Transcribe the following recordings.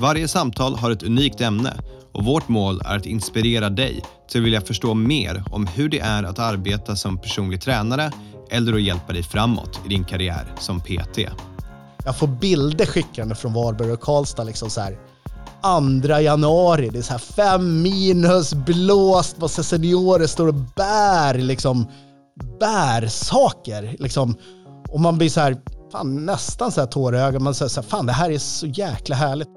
Varje samtal har ett unikt ämne och vårt mål är att inspirera dig till att vilja förstå mer om hur det är att arbeta som personlig tränare eller att hjälpa dig framåt i din karriär som PT. Jag får bilder skickande från Varberg och Karlstad liksom så här. 2 januari, det är så här fem minus, blåst, massa seniorer står och bär liksom, bär saker liksom. Och man blir så här, fan nästan så här tårögd. Man säger så här, fan det här är så jäkla härligt.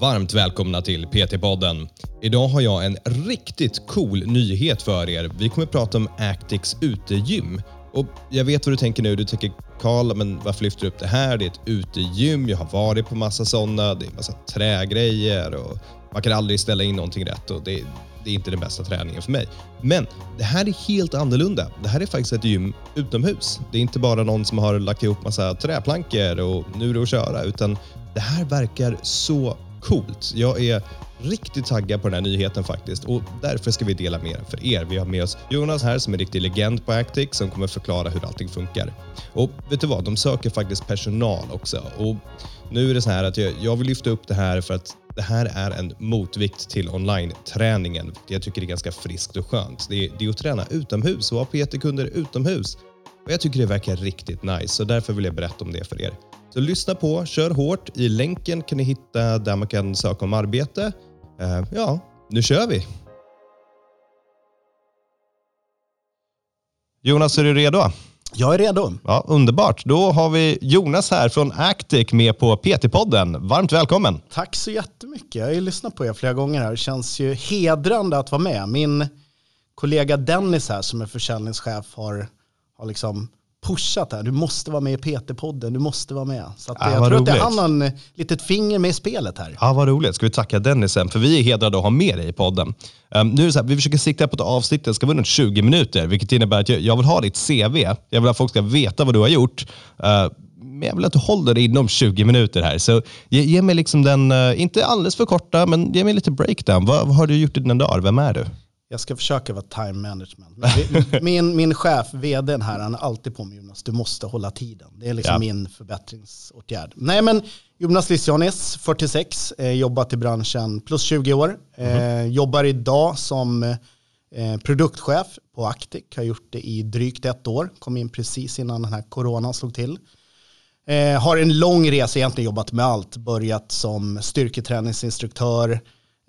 Varmt välkomna till PT-podden. Idag har jag en riktigt cool nyhet för er. Vi kommer att prata om Actix utegym. Och jag vet vad du tänker nu. Du tänker Karl, men varför lyfter du upp det här? Det är ett utegym. Jag har varit på massa sådana. Det är massa trägrejer och man kan aldrig ställa in någonting rätt och det, det är inte den bästa träningen för mig. Men det här är helt annorlunda. Det här är faktiskt ett gym utomhus. Det är inte bara någon som har lagt ihop massa träplankor och nu är det att köra, utan det här verkar så coolt. Jag är riktigt taggad på den här nyheten faktiskt och därför ska vi dela med den för er. Vi har med oss Jonas här som är riktig legend på Actic som kommer förklara hur allting funkar. Och vet du vad, de söker faktiskt personal också och nu är det så här att jag, jag vill lyfta upp det här för att det här är en motvikt till online-träningen. Jag tycker det är ganska friskt och skönt. Det är, det är att träna utomhus och ha PT-kunder utomhus. Och Jag tycker det verkar riktigt nice, så därför vill jag berätta om det för er. Så lyssna på, kör hårt. I länken kan ni hitta där man kan söka om arbete. Uh, ja, nu kör vi! Jonas, är du redo? Jag är redo. Ja, underbart. Då har vi Jonas här från Actic med på PT-podden. Varmt välkommen! Tack så jättemycket. Jag har ju lyssnat på er flera gånger här. Det känns ju hedrande att vara med. Min kollega Dennis här som är försäljningschef har, har liksom pushat här. Du måste vara med i PT-podden, du måste vara med. Så att Ja, jag vad tror att roligt. han har en litet finger med i spelet här. Ja, vad roligt. Ska vi tacka Dennis sen, för vi är hedrade att ha med dig i podden. Um, nu är det så här, vi försöker sikta på att avsnittet ska vara runt 20 minuter, vilket innebär att jag, jag vill ha ditt CV. Jag vill att folk ska veta vad du har gjort. Uh, men jag vill att du håller dig inom 20 minuter här. Så ge, ge mig liksom den, uh, inte alldeles för korta, men ge mig lite breakdown. Vad, vad har du gjort i dina dagar? Vem är du? Jag ska försöka vara time management. Men min, min chef, vdn här, han är alltid på mig Jonas, du måste hålla tiden. Det är liksom Ja. min förbättringsåtgärd. Nej men Jonas Lissionis, 46, eh, jobbat i branschen plus 20 år. Eh, jobbar idag som eh, produktchef på Actic, har gjort det i drygt ett år. Kom in precis innan den här coronan slog till. Eh, har en lång resa, egentligen jobbat med allt. Börjat som styrketräningsinstruktör,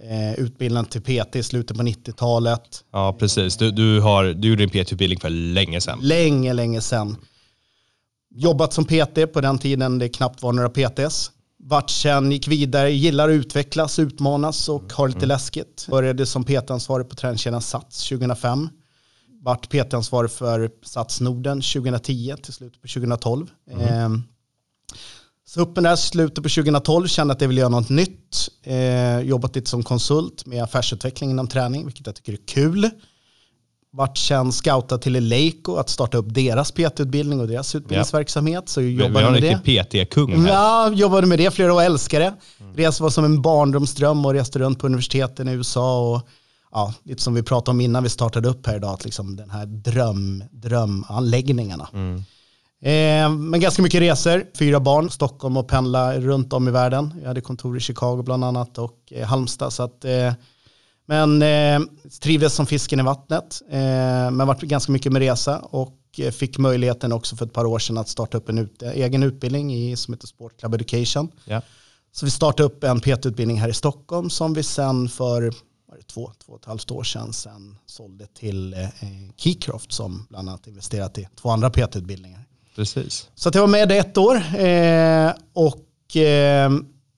eh, utbildad till PT i slutet på 90-talet. Ja, precis. Du, du, har, du gjorde din PT-utbildning för länge sedan. Länge, länge sedan. Jobbat som PT på den tiden det knappt var några PTs. Vart sen, gick vidare, gillar att utvecklas, utmanas och har lite läskigt. Började som PT-ansvarig på träningskedjan Sats 2005. Vart PT-ansvarig för Sats Norden 2010 till slutet på 2012. Ehm, så upp med det här slutet på 2012, kände att jag ville göra något nytt. Eh, jobbat lite som konsult med affärsutveckling inom träning, vilket jag tycker är kul. Vart sen scoutad till Eleiko att starta upp deras PT-utbildning och deras utbildningsverksamhet. Så jag Vi, vi jobbade har med det. PT-kung här. Ja, jobbade med det flera år, älskade det. Mm. Resa var som en barndomsdröm och reste runt på universiteten i USA. Och, ja, lite som vi pratade om innan vi startade upp här idag, att liksom den här dröm, drömanläggningarna. Mm. Eh, men ganska mycket resor, fyra barn, Stockholm och pendla runt om i världen. Jag hade kontor i Chicago bland annat och eh, Halmstad. Så att, eh, men trivdes som fisken i vattnet, men varit ganska mycket med resa och fick möjligheten också för ett par år sedan att starta upp en ut, egen utbildning i, som heter Sport Club Education. Ja. Så vi startade upp en PT-utbildning här i Stockholm som vi sen för två, två och ett halvt år sedan sen sålde till eh, Keycroft som bland annat investerat i två andra PT-utbildningar. Precis. Så jag var med det ett år eh, och eh,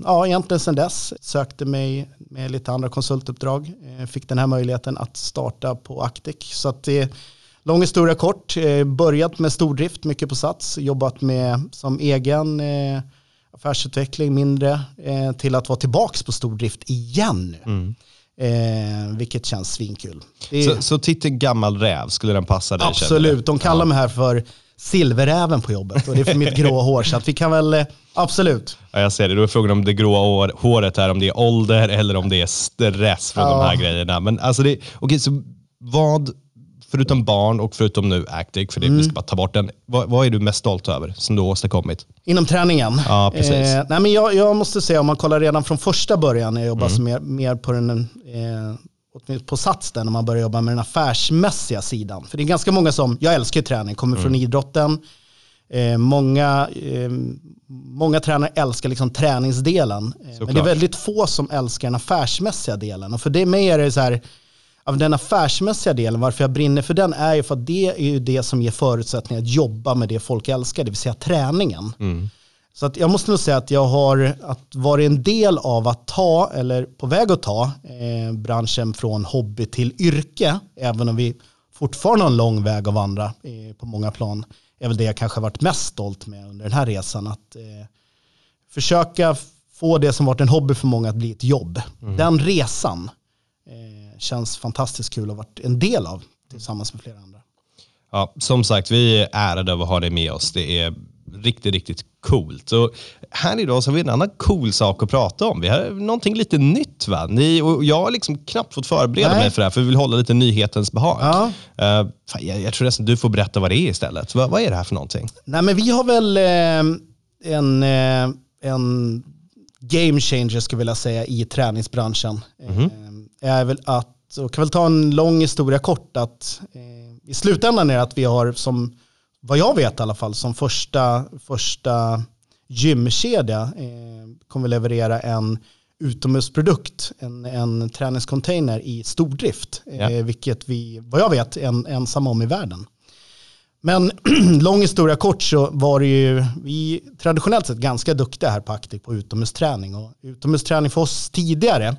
ja, egentligen sedan dess sökte mig med lite andra konsultuppdrag. Eh, fick den här möjligheten att starta på Actic. Så att det lång historia kort. Börjat med stordrift, mycket på Sats. Jobbat med som egen affärsutveckling mindre till att vara tillbaka på stordrift igen nu. Mm. Eh, vilket känns svinkul. Är, Så, så Titti gammal räv, skulle den passa dig? absolut, de kallar mig här för silveräven på jobbet och det är för mitt gråa hår. Så att vi kan väl, eh, absolut. Ja, jag ser det. Då är frågan om det gråa hår, håret är om det är ålder eller om det är stress från Ja. de här grejerna. Men alltså det, okej, så vad, förutom barn och förutom nu Actic, för det, Mm. vi ska bara ta bort den, vad, vad är du mest stolt över som du har åstadkommit? Inom träningen? Ja, precis. Eh, nej, men jag, jag måste säga, om man kollar redan från första början när jag jobbade Mm. mer, mer på den, eh, åtminstone på Sats där, när man börjar jobba med den affärsmässiga sidan. För det är ganska många som, jag älskar ju träning, kommer Mm. från idrotten. Eh, många, eh, många tränare älskar liksom träningsdelen. Eh, men det är väldigt få som älskar den affärsmässiga delen. Och för det mig är det så här, av den affärsmässiga delen, varför jag brinner för den är ju för att det är ju det som ger förutsättningar att jobba med det folk älskar, det vill säga träningen. Så att jag måste nog säga att jag har att varit en del av att ta, eller på väg att ta, eh, branschen från hobby till yrke, även om vi fortfarande har en lång väg att vandra eh, på många plan, är väl det jag kanske varit mest stolt med under den här resan. Att eh, försöka få det som varit en hobby för många att bli ett jobb. Den resan eh, känns fantastiskt kul att ha varit en del av tillsammans med flera andra. Ja, som sagt, vi är ärade över att ha dig med oss. Det är riktigt, riktigt coolt. Och här idag så har vi en annan cool sak att prata om. Vi har någonting lite nytt. Va? Ni, och jag har liksom knappt fått förbereda Nej. mig för det här, för vi vill hålla lite nyhetens behag. Ja. Eh, fan, jag, jag tror nästan du får berätta vad det är istället. Vad, vad är det här för någonting? Nej men vi har väl eh, en, eh, en game changer skulle jag vilja säga i träningsbranschen. Eh, är väl att, och kan väl ta en lång historia kort, att eh, i slutändan är det att vi har som, vad jag vet i alla fall, som första, första gymkedja eh, kommer vi leverera en utomhusprodukt, en, en träningscontainer i stordrift, Ja. eh, vilket vi, vad jag vet, är en, ensamma om i världen. Men lång historia kort så var det ju, vi traditionellt sett ganska duktiga här på Actic på utomhusträning. Och utomhusträning för oss tidigare,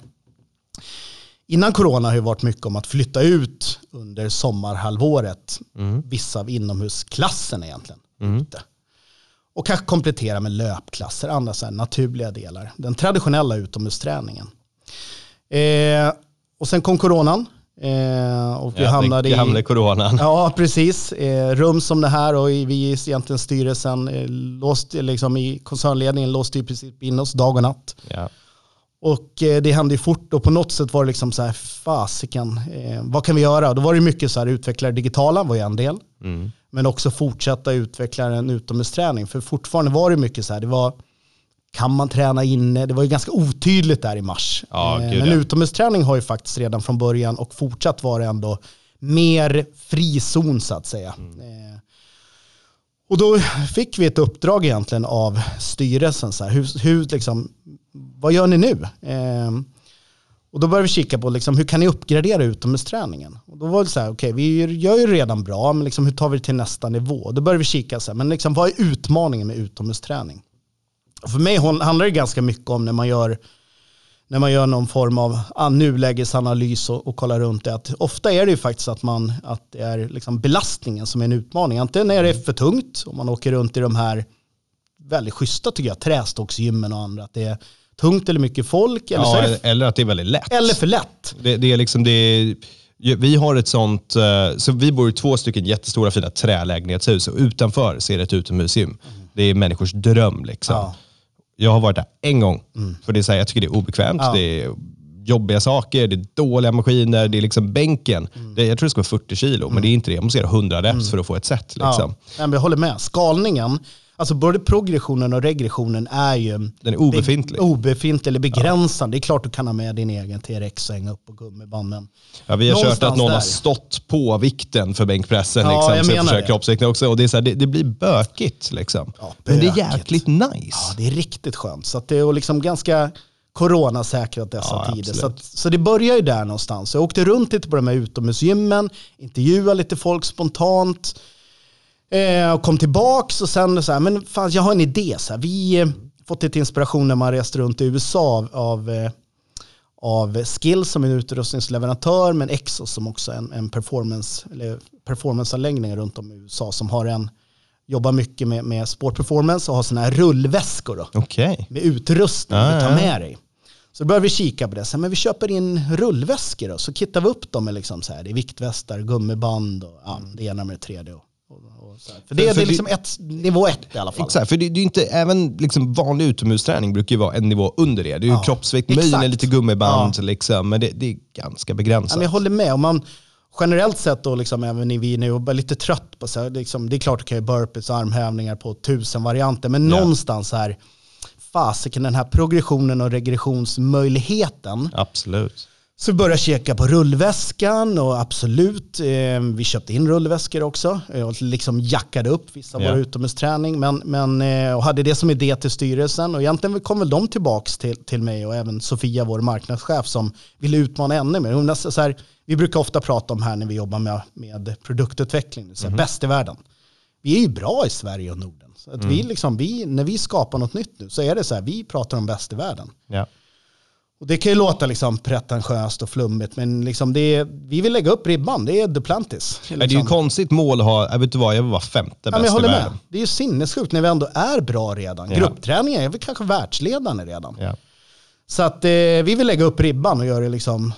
innan corona har ju varit mycket om att flytta ut under sommarhalvåret, vissa av inomhusklasserna egentligen. Ute. Och kanske komplettera med löpklasser, andra så naturliga delar. Den traditionella utomhusträningen. Eh, och sen kom coronan. Eh, och vi Ja, hamnade det i... gamla coronan. Ja, precis. Eh, rum som det här och i- vi i egentligen styrelsen eh, låst, liksom i koncernledningen låste ju precis in oss dag och natt. Ja. Och eh, det hände ju fort och på något sätt var det liksom så här, fasiken, eh, vad kan vi göra? Då var det mycket så här, utveckla det digitala var ju en del. Mm. Men också fortsätta utveckla en utomhusträning. För fortfarande var det mycket så här, det var, kan man träna inne? Det var ju ganska otydligt där i mars. Ja, Eh, Men utomhusträning har ju faktiskt redan från början och fortsatt vara ändå mer frizon så att säga. Mm. Eh, och då fick vi ett uppdrag egentligen av styrelsen. Så här, hur, hur, liksom, vad gör ni nu? Eh, och då började vi kika på liksom, hur kan ni uppgradera utomhusträningen? Och då var det så här, okej vi gör ju redan bra, men liksom, hur tar vi det till nästa nivå? Då började vi kika, så här, men liksom, vad är utmaningen med utomhusträning? Och för mig handlar det ganska mycket om när man gör när man gör någon form av ah, nulägesanalys och, och kollar runt det. Att ofta är det ju faktiskt att, man, att det är liksom belastningen som är en utmaning. Antingen är det för tungt och man åker runt i de här väldigt schyssta tycker jag, trästocksgymmen och andra. Att det är tungt eller mycket folk. Eller, så Ja, är eller, att det är väldigt lätt. eller för lätt. Det, det är liksom, det är, vi har ett sånt, eh, så vi bor i två stycken jättestora fina trälägenhetshus och utanför ser det ett utomhusgym. Det är människors dröm. Liksom. Ja. Jag har varit där en gång, för det är så här, jag tycker det är obekvämt. Ja. Det är jobbiga saker, det är dåliga maskiner, det är liksom bänken. Det, jag tror det ska vara 40 kilo, men det är inte det. Jag måste göra 100 reps för att få ett set. Liksom. Ja. Jag håller med. Skalningen, alltså både progressionen och regressionen är ju Den är obefintlig. Be- obefintlig eller begränsande. Det är klart du kan ha med din egen TRX och hänga upp på gummiband. Men Ja, vi har kört Någonstans att någon där. har stått på vikten för bänkpressen. Ja, liksom, jag så menar kroppsvikten också. Och det, är så här, det, det blir bökigt. Liksom. Ja, Men det är jäkligt nice. Ja, det är riktigt skönt. Så det är liksom ganska coronasäkrat dessa Ja, tider. Så, att, så det börjar ju där någonstans. Jag åkte runt lite på de här utomhusgymmen, intervjuade lite folk spontant. Eh, och kom tillbaks och sen så här, men fan jag har en idé. Så här, vi eh, fått lite inspiration när man reste runt i USA av, av, eh, av Skills som är en utrustningsleverantör men Exos som också är en, en performance, eller performanceanläggning runt om i USA som har en, jobbar mycket med, med sportperformance och har sådana här rullväskor då, Okej. med utrustning Ja, du tar med dig. Så då började vi kika på det. Så, men vi köper in rullväskor då. Så kittar vi upp dem med liksom så här, det är viktvästar, gummiband och ja, det ena med det tredje. Och, och, och. För det, För- det är liksom ett, nivå ett i alla fall. Exakt, för det, det är ju inte, även liksom vanlig utomhusträning brukar ju vara en nivå under det. Det är ju Ja, kroppsvikt, möjligen lite gummiband, liksom, men det, det är ganska Ja, begränsat. men jag håller med. Om man generellt sett då, liksom, även i vi nu, är lite trött på så här, liksom, det är klart att du kan ju burpees och armhävningar på tusen varianter, men Ja. någonstans här, fasiken den här progressionen och regressionsmöjligheten. Absolut. Så vi började kika på rullväskan och absolut, eh, vi köpte in rullväskor också eh, och liksom jackade upp vissa Ja. våra utomhusträning men, men, eh, och hade det som idé till styrelsen och egentligen kom väl de tillbaka till, till mig och även Sofia, vår marknadschef som ville utmana ännu mer. Hon så här, vi brukar ofta prata om här när vi jobbar med, med produktutveckling, så här, bäst i världen. Vi är ju bra i Sverige och Norden. Så att vi liksom, vi, när vi skapar något nytt nu så är det så här, vi pratar om bäst i världen. Ja. Och det kan ju låta liksom pretentiöst och flummigt, men liksom det är, vi vill lägga upp ribban. Det är Duplantis. Men Det är ju Liksom. ett konstigt mål att ha, jag vet inte vad, jag vill vara femte Ja, men bäst jag i håller med. världen. Det är ju sinnessjukt när vi ändå är bra redan. Ja. Gruppträningar är vi kanske världsledande redan. Ja. Så att eh, vi vill lägga upp ribban och göra det liksom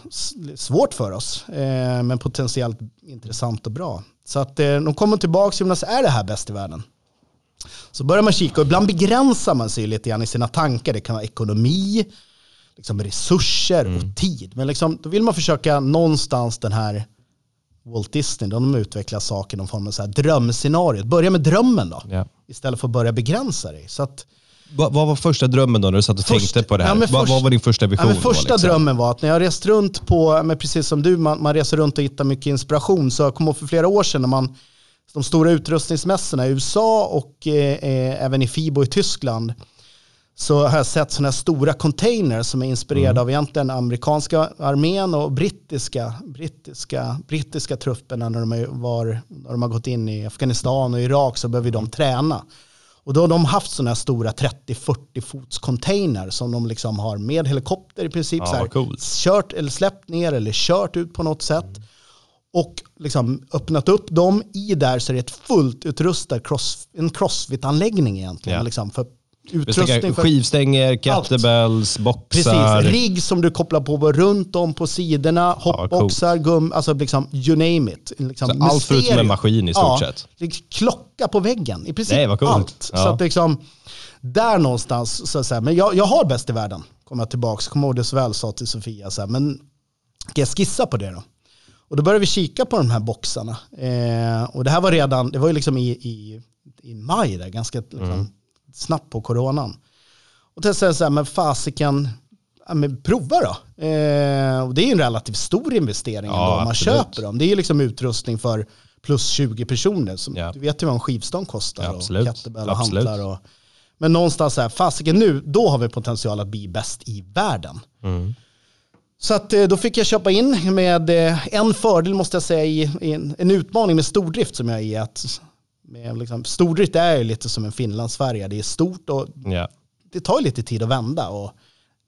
svårt för oss. Eh, men potentiellt intressant och bra. Så att eh, de kommer tillbaka säger, är det här bäst i världen? Så börjar man kika och ibland begränsar man sig lite grann i sina tankar. Det kan vara ekonomi, liksom resurser Mm. och tid. Men liksom, då vill man försöka någonstans den här Walt Disney, de utvecklar saker i någon form av så här drömscenariot. Börja med drömmen då, Ja. istället för att börja begränsa dig. Så att, Vad, vad var första drömmen då när du satt och Först- tänkte på det här? ja, men vad, först- vad var din första Ja, vision? men första då, liksom? drömmen var att när jag rest runt på, men precis som du, man, man reser runt och hittar mycket inspiration. Så jag kom ihåg för flera år sedan när man, de stora utrustningsmässorna i USA och eh, eh, även i FIBO i Tyskland, så har jag sett sådana här stora containers som är inspirerade Mm. av egentligen amerikanska armén och brittiska, brittiska, brittiska trupperna när de, var, när de har gått in i Afghanistan och Irak så behöver Mm. de träna. Och då har de haft sådana här stora 30-40 fots container som de liksom har med helikopter i princip Ja, så här, vad coolt. kört eller släppt ner eller kört ut på något sätt. Och liksom öppnat upp dem. I där så är det ett fullt utrustad cross, en crossfit-anläggning egentligen. Ja. Liksom för utrustning för skivstänger, kettlebells, boxar. Precis, rigg som du kopplar på runt om på sidorna, hoppboxar, gum, alltså liksom you name it. Liksom allt förutom en maskin i stort ja, sett. är klocka på väggen, i princip Nej, vad coolt. allt. Ja. Så att liksom, där någonstans, så att säga, men jag, jag har bäst i världen, kommer jag tillbaka, kommer ihåg det så väl sa till Sofia, så här, men ska jag skissa på det då? Och då började vi kika på de här boxarna. Eh, och det här var redan, det var ju liksom i, i, i maj där, ganska liksom, Mm. Snabbt på coronan. Och då säger jag så här, men fasiken, ja, men prova då. Eh, och det är ju en relativt stor investering Ja, ändå man absolut. köper dem. Det är ju liksom utrustning för plus 20 personer. Som, Ja. Du vet ju vad en skivstång kostar Ja, och kettlebell och hantlar. Och, men någonstans så här, fasiken nu, då har vi potential att bli bäst i världen. Mm. Så att, eh, då fick jag köpa in med eh, en fördel måste jag säga i en, en utmaning med stordrift som jag är i. Att med liksom, stordrift är ju lite som en Finlandsfärja. Det är stort och Ja. det tar lite tid att vända. Och,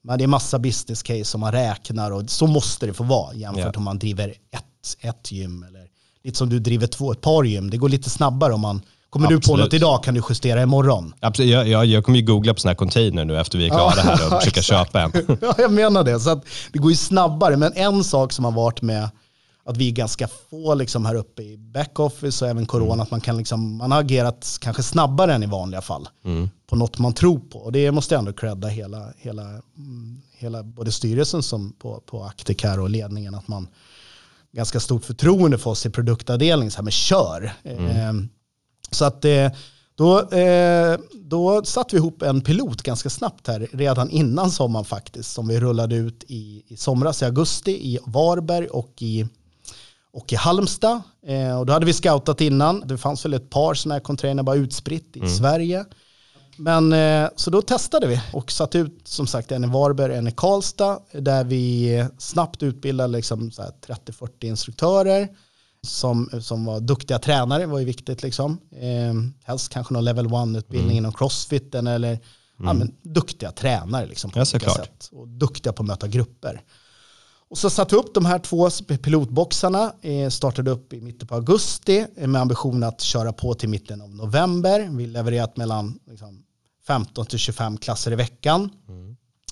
men det är massa business case som man räknar och så måste det få vara jämfört Ja. om man driver ett, ett gym. Eller lite som du driver två, ett par gym. Det går lite snabbare om man, kommer du på Absolut. något idag kan du justera imorgon. Absolut. Jag, jag, jag kommer ju googla på sådana här container nu efter vi är klara här och försöka köpa en. Ja, jag menar det. Så det går ju snabbare. Men en sak som har varit med att vi är ganska få liksom här uppe i backoffice och även corona, Mm. att man, kan liksom, man har agerat kanske snabbare än i vanliga fall Mm. på något man tror på. Och det måste jag ändå credda hela, hela, mm, hela både styrelsen som på, på Actic här och ledningen, att man ganska stort förtroende för oss i produktavdelningen, så här med kör. Eh, så att eh, då, eh, då satte vi ihop en pilot ganska snabbt här, redan innan sommaren faktiskt, som vi rullade ut i, i somras i augusti i Varberg och i, och i Halmstad. Eh, och då hade vi scoutat innan, det fanns väl ett par sådana här container bara utspritt i Sverige. Men eh, så då testade vi och satte ut som sagt en i Varberg, en i Karlstad där vi snabbt utbildade liksom så här 30-40 instruktörer som, som var duktiga tränare, var ju viktigt liksom. Eh, helst kanske någon level 1-utbildning inom crossfiten eller ja, men, duktiga tränare liksom, på Ja, olika såklart. sätt. Och duktiga på att möta grupper. Och så satte upp de här två pilotboxarna, eh, startade upp i mitten på augusti eh, med ambition att köra på till mitten av november. Vi levererat mellan liksom, 15 till 25 klasser i veckan.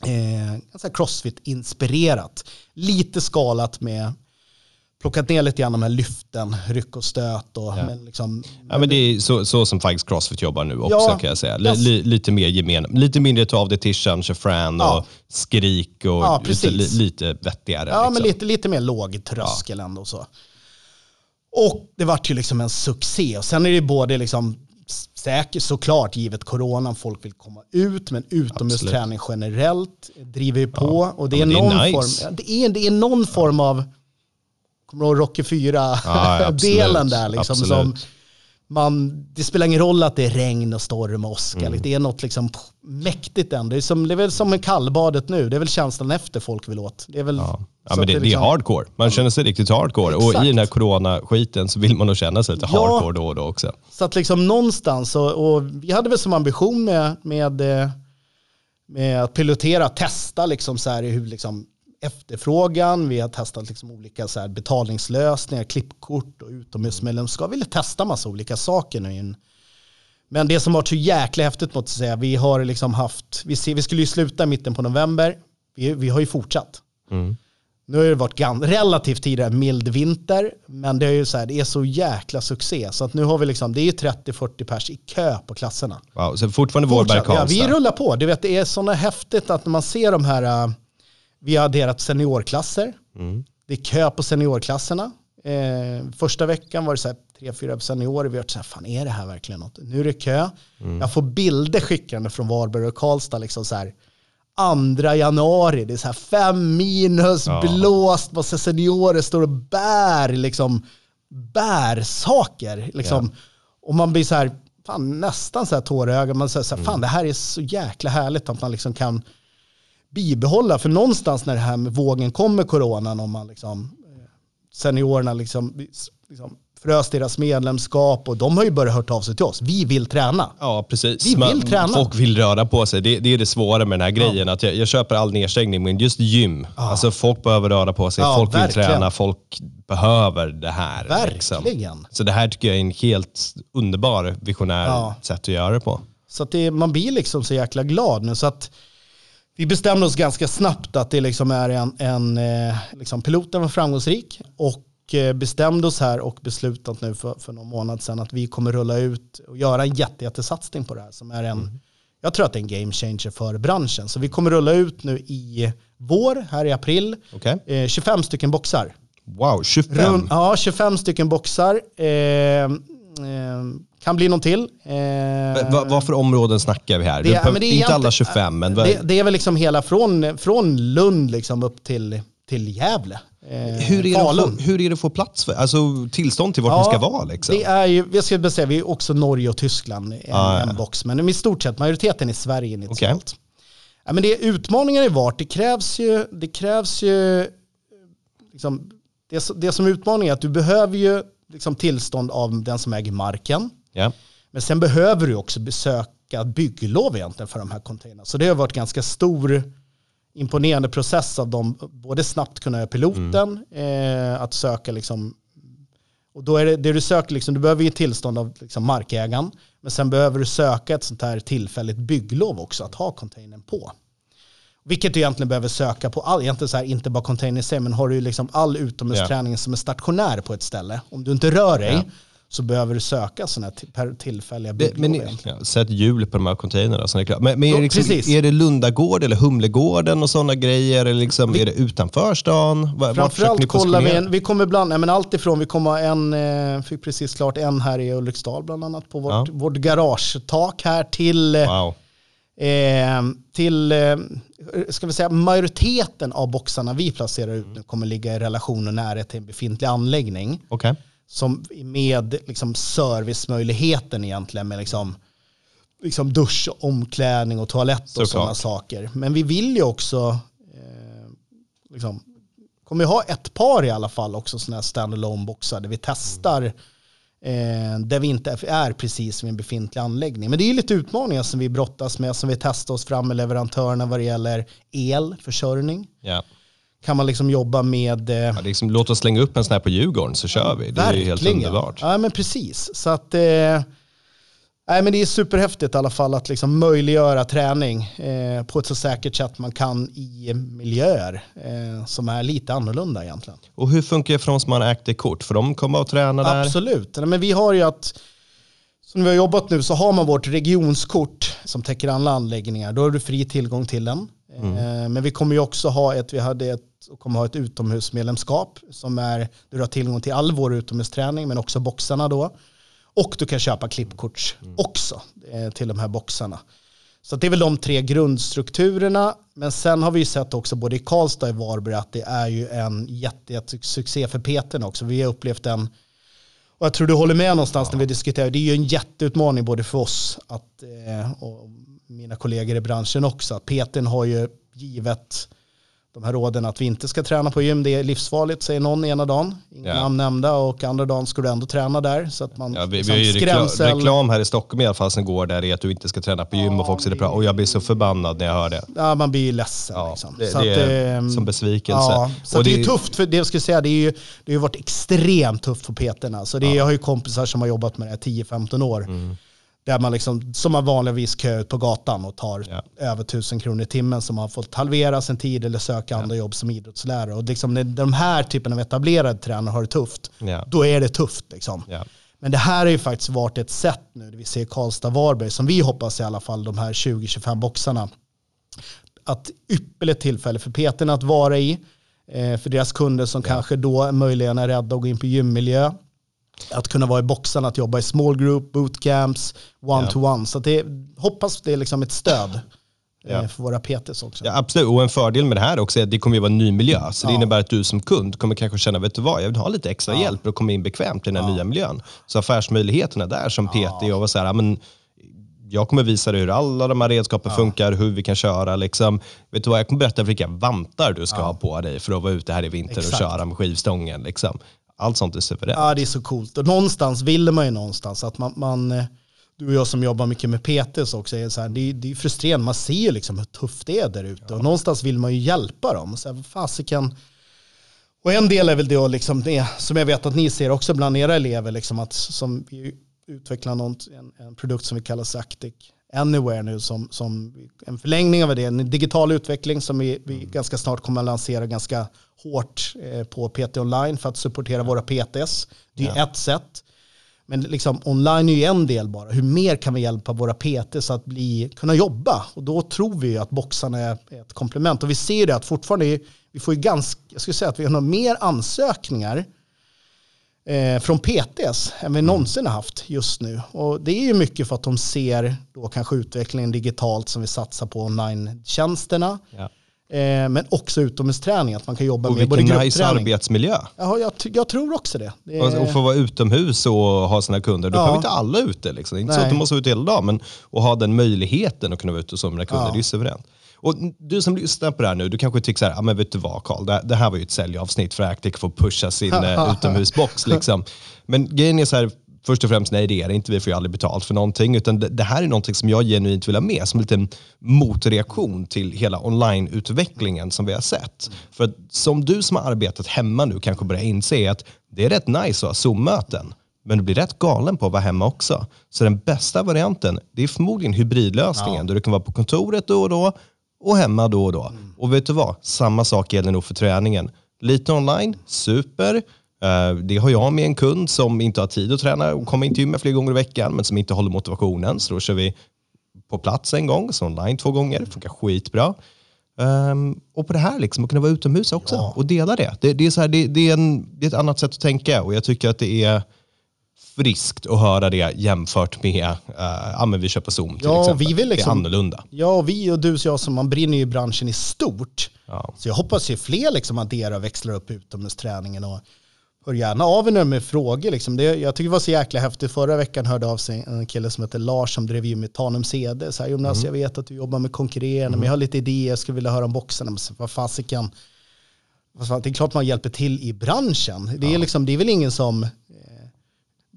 Eh, ganska crossfit-inspirerat. Lite skalat med plockat ner lite grann de här lyften, ryck och stöt. Och, Ja. men liksom, Ja, men det är så, så som faktiskt Crossfit jobbar nu också Ja, kan jag säga. Yes. li, lite mer gemen, lite mindre av det Tishan, Chafran Ja. och skrik och Ja, lite, lite vettigare. Ja, liksom. men lite, lite mer låg tröskel ändå. Så. Och det vart ju liksom en succé. Och sen är det både liksom säkert såklart givet coronan, folk vill komma ut, men utomhusträning generellt driver ju på. Och det, Ja, är det är någon nice. form, ja, det, är, det är någon form av, kommer du ihåg Rocky Ja, absolut. 4-delen där liksom. Absolut. Som man, det spelar ingen roll att det är regn och storm och åska. Mm. Det är något liksom mäktigt ändå. Det är, som, det är väl som med kallbadet nu. Det är väl känslan efter folk vill åt. Det är väl, Ja. Ja, men att det, det är liksom- hardcore. Man känner sig riktigt hardcore. Och Exakt. i den här coronaskiten så vill man nog känna sig lite Ja. hardcore då och då också. Så att liksom någonstans, och, och vi hade väl som ambition med, med, eh, med att pilotera, testa liksom så här hur liksom efterfrågan, vi har testat liksom olika så betalningslösningar, klippkort och utomhusmedlemskap. Vi ville testa massa olika saker nu. i en- Men det som var så jäkla häftigt måste jag säga, vi har liksom haft, vi, ser, vi skulle ju sluta i mitten på november, vi, vi har ju fortsatt. Mm. Nu har det varit relativt tidigare mild vinter, men det är ju så här, det är så jäkla succé. Så att nu har vi liksom, det är ju 30-40 pers i kö på klasserna. Wow. Så fortfarande Vårberg. Ja, vi rullar på. Du vet, det är sådana häftigt att när man ser de här, äh, vi har adderat seniorklasser. Mm. Det är kö på seniorklasserna. Eh, första veckan var det så här tre, fyra seniorer. Vi har varit så här, fan är det här verkligen något? Nu är det kö. Mm. Jag får bilder skickande från Varberg och Karlstad. Liksom så här, andra januari, det är så här fem minus, Ja. blåst, massa seniorer står och bär, liksom, bär saker. Liksom. Och man blir så här, fan, nästan så här tårögd. Man säger så här, fan det här är så jäkla härligt att man liksom kan bibehålla. För någonstans när det här med vågen kommer, coronan, om man liksom, eh, seniorerna liksom, liksom frös deras medlemskap och de har ju börjat hört av sig till oss. Vi vill träna. Ja, precis. Vi vill Man- träna. Folk vill röra på sig. Det, det är det svåra med den här grejen. Att jag, jag köper all nedstängning, men just gym. Alltså folk behöver röra på sig, Ja, folk vill verkligen. träna, folk behöver det här. liksom. Verkligen. Så det här tycker jag är en helt underbar visionär Ja. sätt att göra det på. Så att det, man blir liksom så jäkla glad nu. Så att vi bestämde oss ganska snabbt att det liksom är en, en eh, liksom piloten var framgångsrik och eh, bestämde oss här och beslutat nu för, för någon månad sedan att vi kommer rulla ut och göra en jätte, jättesatsning på det här som är en, jag tror att det är en game changer för branschen. Så vi kommer rulla ut nu i vår, här i april, eh, 25 stycken boxar. Wow, 25. Rund, ja, 25 stycken boxar. Eh, eh, kan bli någon till. Eh, Va- va- vad för områden snackar vi här? det- Det, ja, det är inte alla egentligen- 25, men vad- det, det är väl liksom hela från, från Lund liksom upp till, till Gävle. Eh, hur, är det Falun. få, hur är det att få plats för? Alltså tillstånd till vart Ja, man ska vara liksom? Det är ju, jag bara säga, vi är också Norge och Tyskland en, Ah, ja. en box, men i stort sett majoriteten i Sverige initialt. Ja, men det är utmaningar i vart, det krävs ju, det krävs ju liksom, det, som- det som är utmaningen är att du behöver ju liksom tillstånd av den som äger marken. Ja. Men sen behöver du också besöka bygglov egentligen för de här containrarna. Så det har varit ganska stor imponerande process av dem, både snabbt kunna göra piloten, eh, att söka liksom, och då är det, det du söker, liksom, du behöver ju tillstånd av liksom markägaren, men sen behöver du söka ett sånt här tillfälligt bygglov också, att ha containern på. Vilket du egentligen behöver söka på all, egentligen så här, inte bara container i sig, men har du liksom all utomhusträning som är stationär på ett ställe, om du inte rör dig, Ja. så behöver du söka sådana här tillfälliga bygglov. men, ja, sätt hjul på de här containrarna. Så är det klart. Men, men är, det liksom, är det Lundagård eller Humlegården och sådana grejer? Eller liksom, är det utanför stan? Var- Framförallt kollar vi, en, vi kommer bland, nej, men allt ifrån, vi kommer en, eh, fick precis klart en här i Ulriksdal bland annat på vårt, Ja. vårt garagetak här till, eh, Wow. Eh, till eh, ska vi säga majoriteten av boxarna vi placerar ut nu kommer ligga i relation och närhet till en befintlig anläggning Okej. som med liksom servicemöjligheten egentligen med liksom, liksom dusch, omklädning och toalett och sådana saker. Men vi vill ju också eh, liksom, kommer ju ha ett par i alla fall också sådana här standalone boxar där vi testar eh, där vi inte är precis vid en befintlig anläggning. Men det är lite utmaningar som vi brottas med som vi testar oss fram med leverantörerna vad det gäller elförsörjning. Ja. Kan man liksom jobba med eh, Ja, liksom, låt oss slänga upp en sån här på Djurgården så kör vi. Det är ju helt underbart. Ja, men precis. Så att, eh, Nej, men det är superhäftigt i alla fall att liksom möjliggöra träning eh, på ett så säkert sätt man kan i miljöer eh, som är lite annorlunda egentligen. Och hur funkar det för de som har Active-kort? För de kommer att träna där? Absolut. Men vi har ju att, som vi har jobbat nu så har man vårt regionskort som täcker alla anläggningar. Då har du fri tillgång till den. Mm. Eh, men vi kommer ju också ha ett, vi hade ett, kommer ha ett utomhusmedlemskap som är, där du har tillgång till all vår utomhusträning men också boxarna då. Och du kan köpa klippkort mm. också eh, till de här boxarna. Så det är väl de tre grundstrukturerna. Men sen har vi ju sett också både i Karlstad och i Varberg att det är ju en jättesuccé för Peten också. Vi har upplevt en, och jag tror du håller med någonstans ja. när vi diskuterar, det är ju en jätteutmaning både för oss att, eh, och mina kollegor i branschen också. Att har ju givet de här råden att vi inte ska träna på gym, det är livsfarligt säger någon ena dagen. Inga ja. namn nämnda och andra dagen ska du ändå träna där. Så att man, ja, vi, liksom, vi har ju reklam, reklam här i Stockholm i alla fall som går där är att du inte ska träna på gym ja, och folk säger det bra. Och jag blir så förbannad när jag hör det. Ja, man blir ju ledsen. Ja, liksom. det, så det att, är eh, som besvikelse. Ja, så och det, det är tufft, för det jag skulle säga, det, är ju, det har varit extremt tufft för peterna. Så det, Jag har ju kompisar som har jobbat med det här 10-15 år. Mm där man liksom, som man vanligtvis kör ut på gatan och tar ja. över tusen kronor i timmen som har fått halvera sin tid eller söka ja. andra jobb som idrottslärare. Och liksom när de här typen av etablerade tränare har det tufft, ja. då är det tufft. Liksom. Men det här har ju faktiskt varit ett sätt nu, vi ser Karlstad-Varberg, som vi hoppas i alla fall, de här 20-25 boxarna, att ypperligt tillfälle för Peterna att vara i, eh, för deras kunder som kanske då möjligen är rädda att gå in på gymmiljö att kunna vara i boxarna, att jobba i small group, bootcamps, one-to-one. Så det, hoppas det är liksom ett stöd eh, ja. för våra PTs också. Ja, absolut, och en fördel med det här också är att det kommer att vara en ny miljö. Så det innebär att du som kund kommer kanske känna, vet du vad, jag vill ha lite extra hjälp för att komma in bekvämt i den här nya miljön. Så affärsmöjligheterna där som PT och så här, men jag kommer visa dig hur alla de här redskapen funkar, hur vi kan köra. Liksom. Vet du vad, jag kommer berätta vilka vantar du ska ha på dig för att vara ute här i vinter Exakt. och köra med skivstången. Liksom allt sånt är suveränt. Ja, det är så coolt. Och någonstans vill man ju någonstans att man, man eh, du och jag som jobbar mycket med PTs också, är så här, det, är, det är frustrerande. Man ser ju liksom hur tufft det är där ute. Ja. Och någonstans vill man ju hjälpa dem. Så här, fasiken. Och en del är väl det, liksom, det som jag vet att ni ser också bland era elever, liksom att, som vi utvecklar något, en, en produkt som vi kallar Sactic Anywhere nu som, som en förlängning av det, en digital utveckling som vi, vi mm. ganska snart kommer att lansera ganska hårt eh, på PT online för att supportera våra PTs. Det är ja. ett sätt. Men liksom, online är ju en del bara. Hur mer kan vi hjälpa våra PTs att bli, kunna jobba? Och då tror vi att boxarna är ett komplement. Och vi ser det att fortfarande, vi får ju ganska, jag skulle säga att vi har mer ansökningar eh, från PTs än vi mm. någonsin har haft just nu. Och det är ju mycket för att de ser då kanske utvecklingen digitalt som vi satsar på online-tjänsterna. Ja. Eh, men också utomhusträning, att man kan jobba och med både gruppträning. nice arbetsmiljö. Ja, jag, jag, tror också det. det är... Och få vara utomhus och ha sina kunder. Då ja. behöver inte alla ute. Liksom. Det är inte Nej. så att du måste vara ute hela dagen, men att ha den möjligheten att kunna vara ute hos sina kunder, ja. det är suveränt. Och du som lyssnar på det här nu, du kanske tycker så här, ja men vet du vad Karl, det, det, här var ju ett säljavsnitt för Actic för att pusha sin uh, utomhusbox. Liksom. Men grejen är så här, först och främst, nej det är det inte, vi får ju aldrig betalt för någonting, utan det, det här är någonting som jag genuint vill ha med som en liten motreaktion till hela online-utvecklingen som vi har sett. För som du som har arbetat hemma nu kanske börjar inse att det är rätt nice att ha Zoom-möten, men du blir rätt galen på att vara hemma också. Så den bästa varianten, det är förmodligen hybridlösningen, ja. där du kan vara på kontoret då och då, och hemma då och då. Mm. Och vet du vad? Samma sak gäller nog för träningen. Lite online, super. Uh, det har jag med en kund som inte har tid att träna och kommer inte gymma flera gånger i veckan, men som inte håller motivationen. Så då kör vi på plats en gång, så online två gånger. Det funkar skitbra. Um, och på det här, liksom, att kunna vara utomhus också ja. och dela det. Det, det är så här, det, det, är en, det är ett annat sätt att tänka och jag tycker att det är friskt att höra det jämfört med, uh, ja men vi köper Zoom till ja, exempel. Vi vill liksom, det är annorlunda. Ja, vi och du och jag som man brinner ju i branschen i stort. Ja. Så jag hoppas ju fler liksom adderar och växlar upp utomhusträningen och hör gärna av er nu med frågor. Liksom. Det, jag tycker det var så jäkla häftigt. Förra veckan hörde av sig en kille som heter Lars som drev ju med Tanum CD. Så här, Jonas, mm. jag vet att du jobbar med konkurrerande, mm. men jag har lite idéer, jag skulle vilja höra om boxarna. Men vad fasiken, det är klart man hjälper till i branschen. Det är, ja. liksom, det är väl ingen som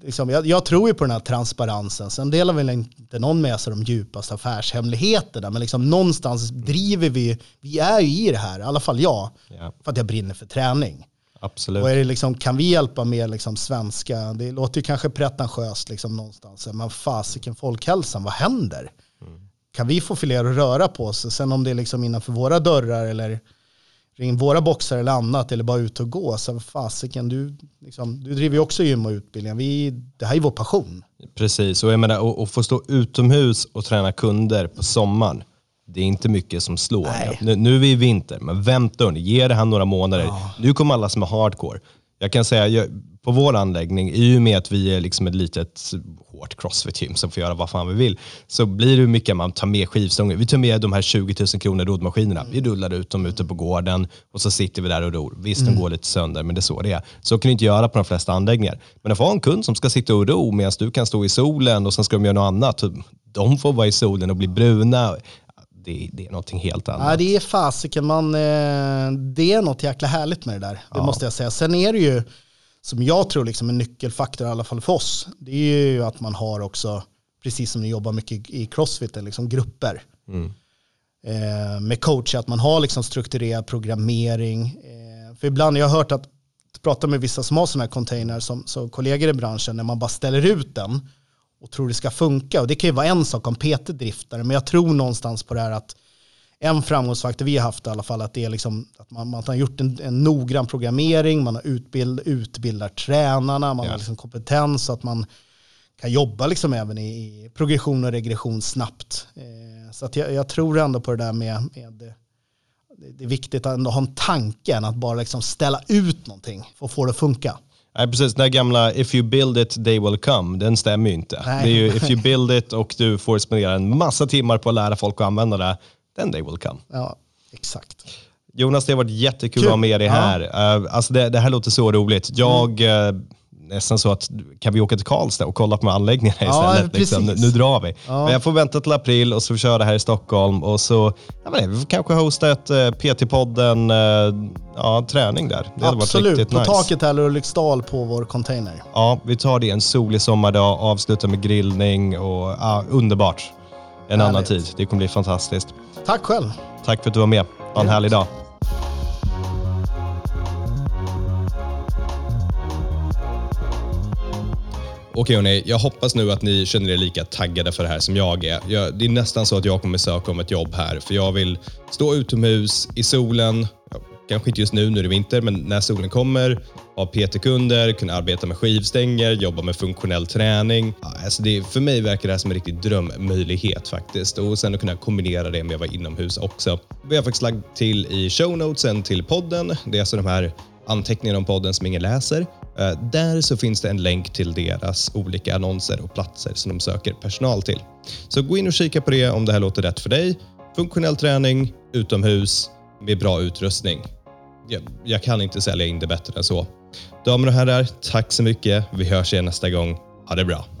liksom, jag, jag, tror ju på den här transparensen. Sen delar väl inte någon med sig de djupaste affärshemligheterna. Men liksom någonstans driver vi, vi är ju i det här, i alla fall jag, ja. för att jag brinner för träning. Absolut. Och är det liksom, kan vi hjälpa med liksom svenska, det låter ju kanske pretentiöst liksom någonstans, men fasiken folkhälsan, vad händer? Mm. Kan vi få fler att röra på sig? Sen om det är liksom innanför våra dörrar eller ring våra boxar eller annat eller bara ut och gå. Så fasiken, du, liksom, du driver ju också gym och utbildning. Vi, det här är vår passion. Precis, och jag menar att få stå utomhus och träna kunder på sommaren. Det är inte mycket som slår. Nu, nu är vi i vinter, men vänta ge det här några månader. Ja. Nu kommer alla som är hardcore. Jag kan säga, jag, på vår anläggning, i och med att vi är liksom ett litet hårt crossfit-gym som får göra vad fan vi vill, så blir det mycket man tar med skivstångar. Vi tar med de här 20 000 kronor roddmaskinerna. Vi rullar ut dem ute på gården och så sitter vi där och ror. Visst, mm. de går lite sönder, men det är så det är. Så kan du inte göra på de flesta anläggningar. Men att få en kund som ska sitta och ro medan du kan stå i solen och sen ska de göra något annat. De får vara i solen och bli bruna. Det, det, är någonting helt annat. Ja, det är fasiken, man, eh, det är något jäkla härligt med det där. Det ja. måste jag säga. Sen är det ju, som jag tror liksom en nyckelfaktor i alla fall för oss, det är ju att man har också, precis som ni jobbar mycket i Crossfit, liksom grupper. Mm. Eh, med coach, att man har liksom strukturerad programmering. Eh, för ibland, jag har hört att, prata med vissa som har sådana här container som, som kollegor i branschen, när man bara ställer ut den och tror det ska funka. Och det kan ju vara en sak om PT driftar men jag tror någonstans på det här att en framgångsfaktor vi har haft i alla fall att det är liksom att man, man har gjort en, en noggrann programmering, man har utbild, utbildar tränarna, man ja. har liksom kompetens så att man kan jobba liksom även i, i progression och regression snabbt. Eh, så att jag, jag, tror ändå på det där med, med det är viktigt att ändå ha en tanke än att bara liksom ställa ut någonting för att få det att funka. Nej, precis. Den där gamla if you build it, they will come, den stämmer ju inte. Nej. Det är ju if you build it och du får spendera en massa timmar på att lära folk att använda det, then they will come. Ja, exakt. Jonas, det har varit jättekul Kul. att ha med dig här. Ja. Uh, alltså det, det, här låter så roligt. Jag mm. Nästan så att kan vi åka till Karlstad och kolla på anläggningarna istället? Ja, liksom. nu, nu, drar vi. Ja. Men jag får vänta till april och så får vi köra här i Stockholm och så ja, men, vi får kanske hosta ett eh, PT-podden uh, ja, träning där. Det Absolut, på nice. taket här Ulriksdal på vår container. Ja, vi tar det en solig sommardag, avslutar med grillning och ja, underbart. En Härligt. annan tid. Det kommer bli fantastiskt. Tack själv. Tack för att du var med. Ha en härlig dag. Okej hörni, jag hoppas nu att ni känner er lika taggade för det här som jag är. Jag, det är nästan så att jag kommer söka om ett jobb här, för jag vill stå utomhus i solen, kanske inte just nu, nu är det vinter, men när solen kommer, ha PT-kunder, kunna arbeta med skivstänger, jobba med funktionell träning. Alltså det, för mig verkar det här som en riktig drömmöjlighet faktiskt. Och sen att kunna kombinera det med att vara inomhus också. Vi har faktiskt lagt till i show notesen till podden. Det är alltså de här anteckningarna om podden som ingen läser. Eh, där så finns det en länk till deras olika annonser och platser som de söker personal till. Så gå in och kika på det om det här låter rätt för dig. Funktionell träning, utomhus, med bra utrustning. Jag, jag kan inte sälja in det bättre än så. Damer och herrar, tack så mycket. Vi hörs igen nästa gång. Ha det bra.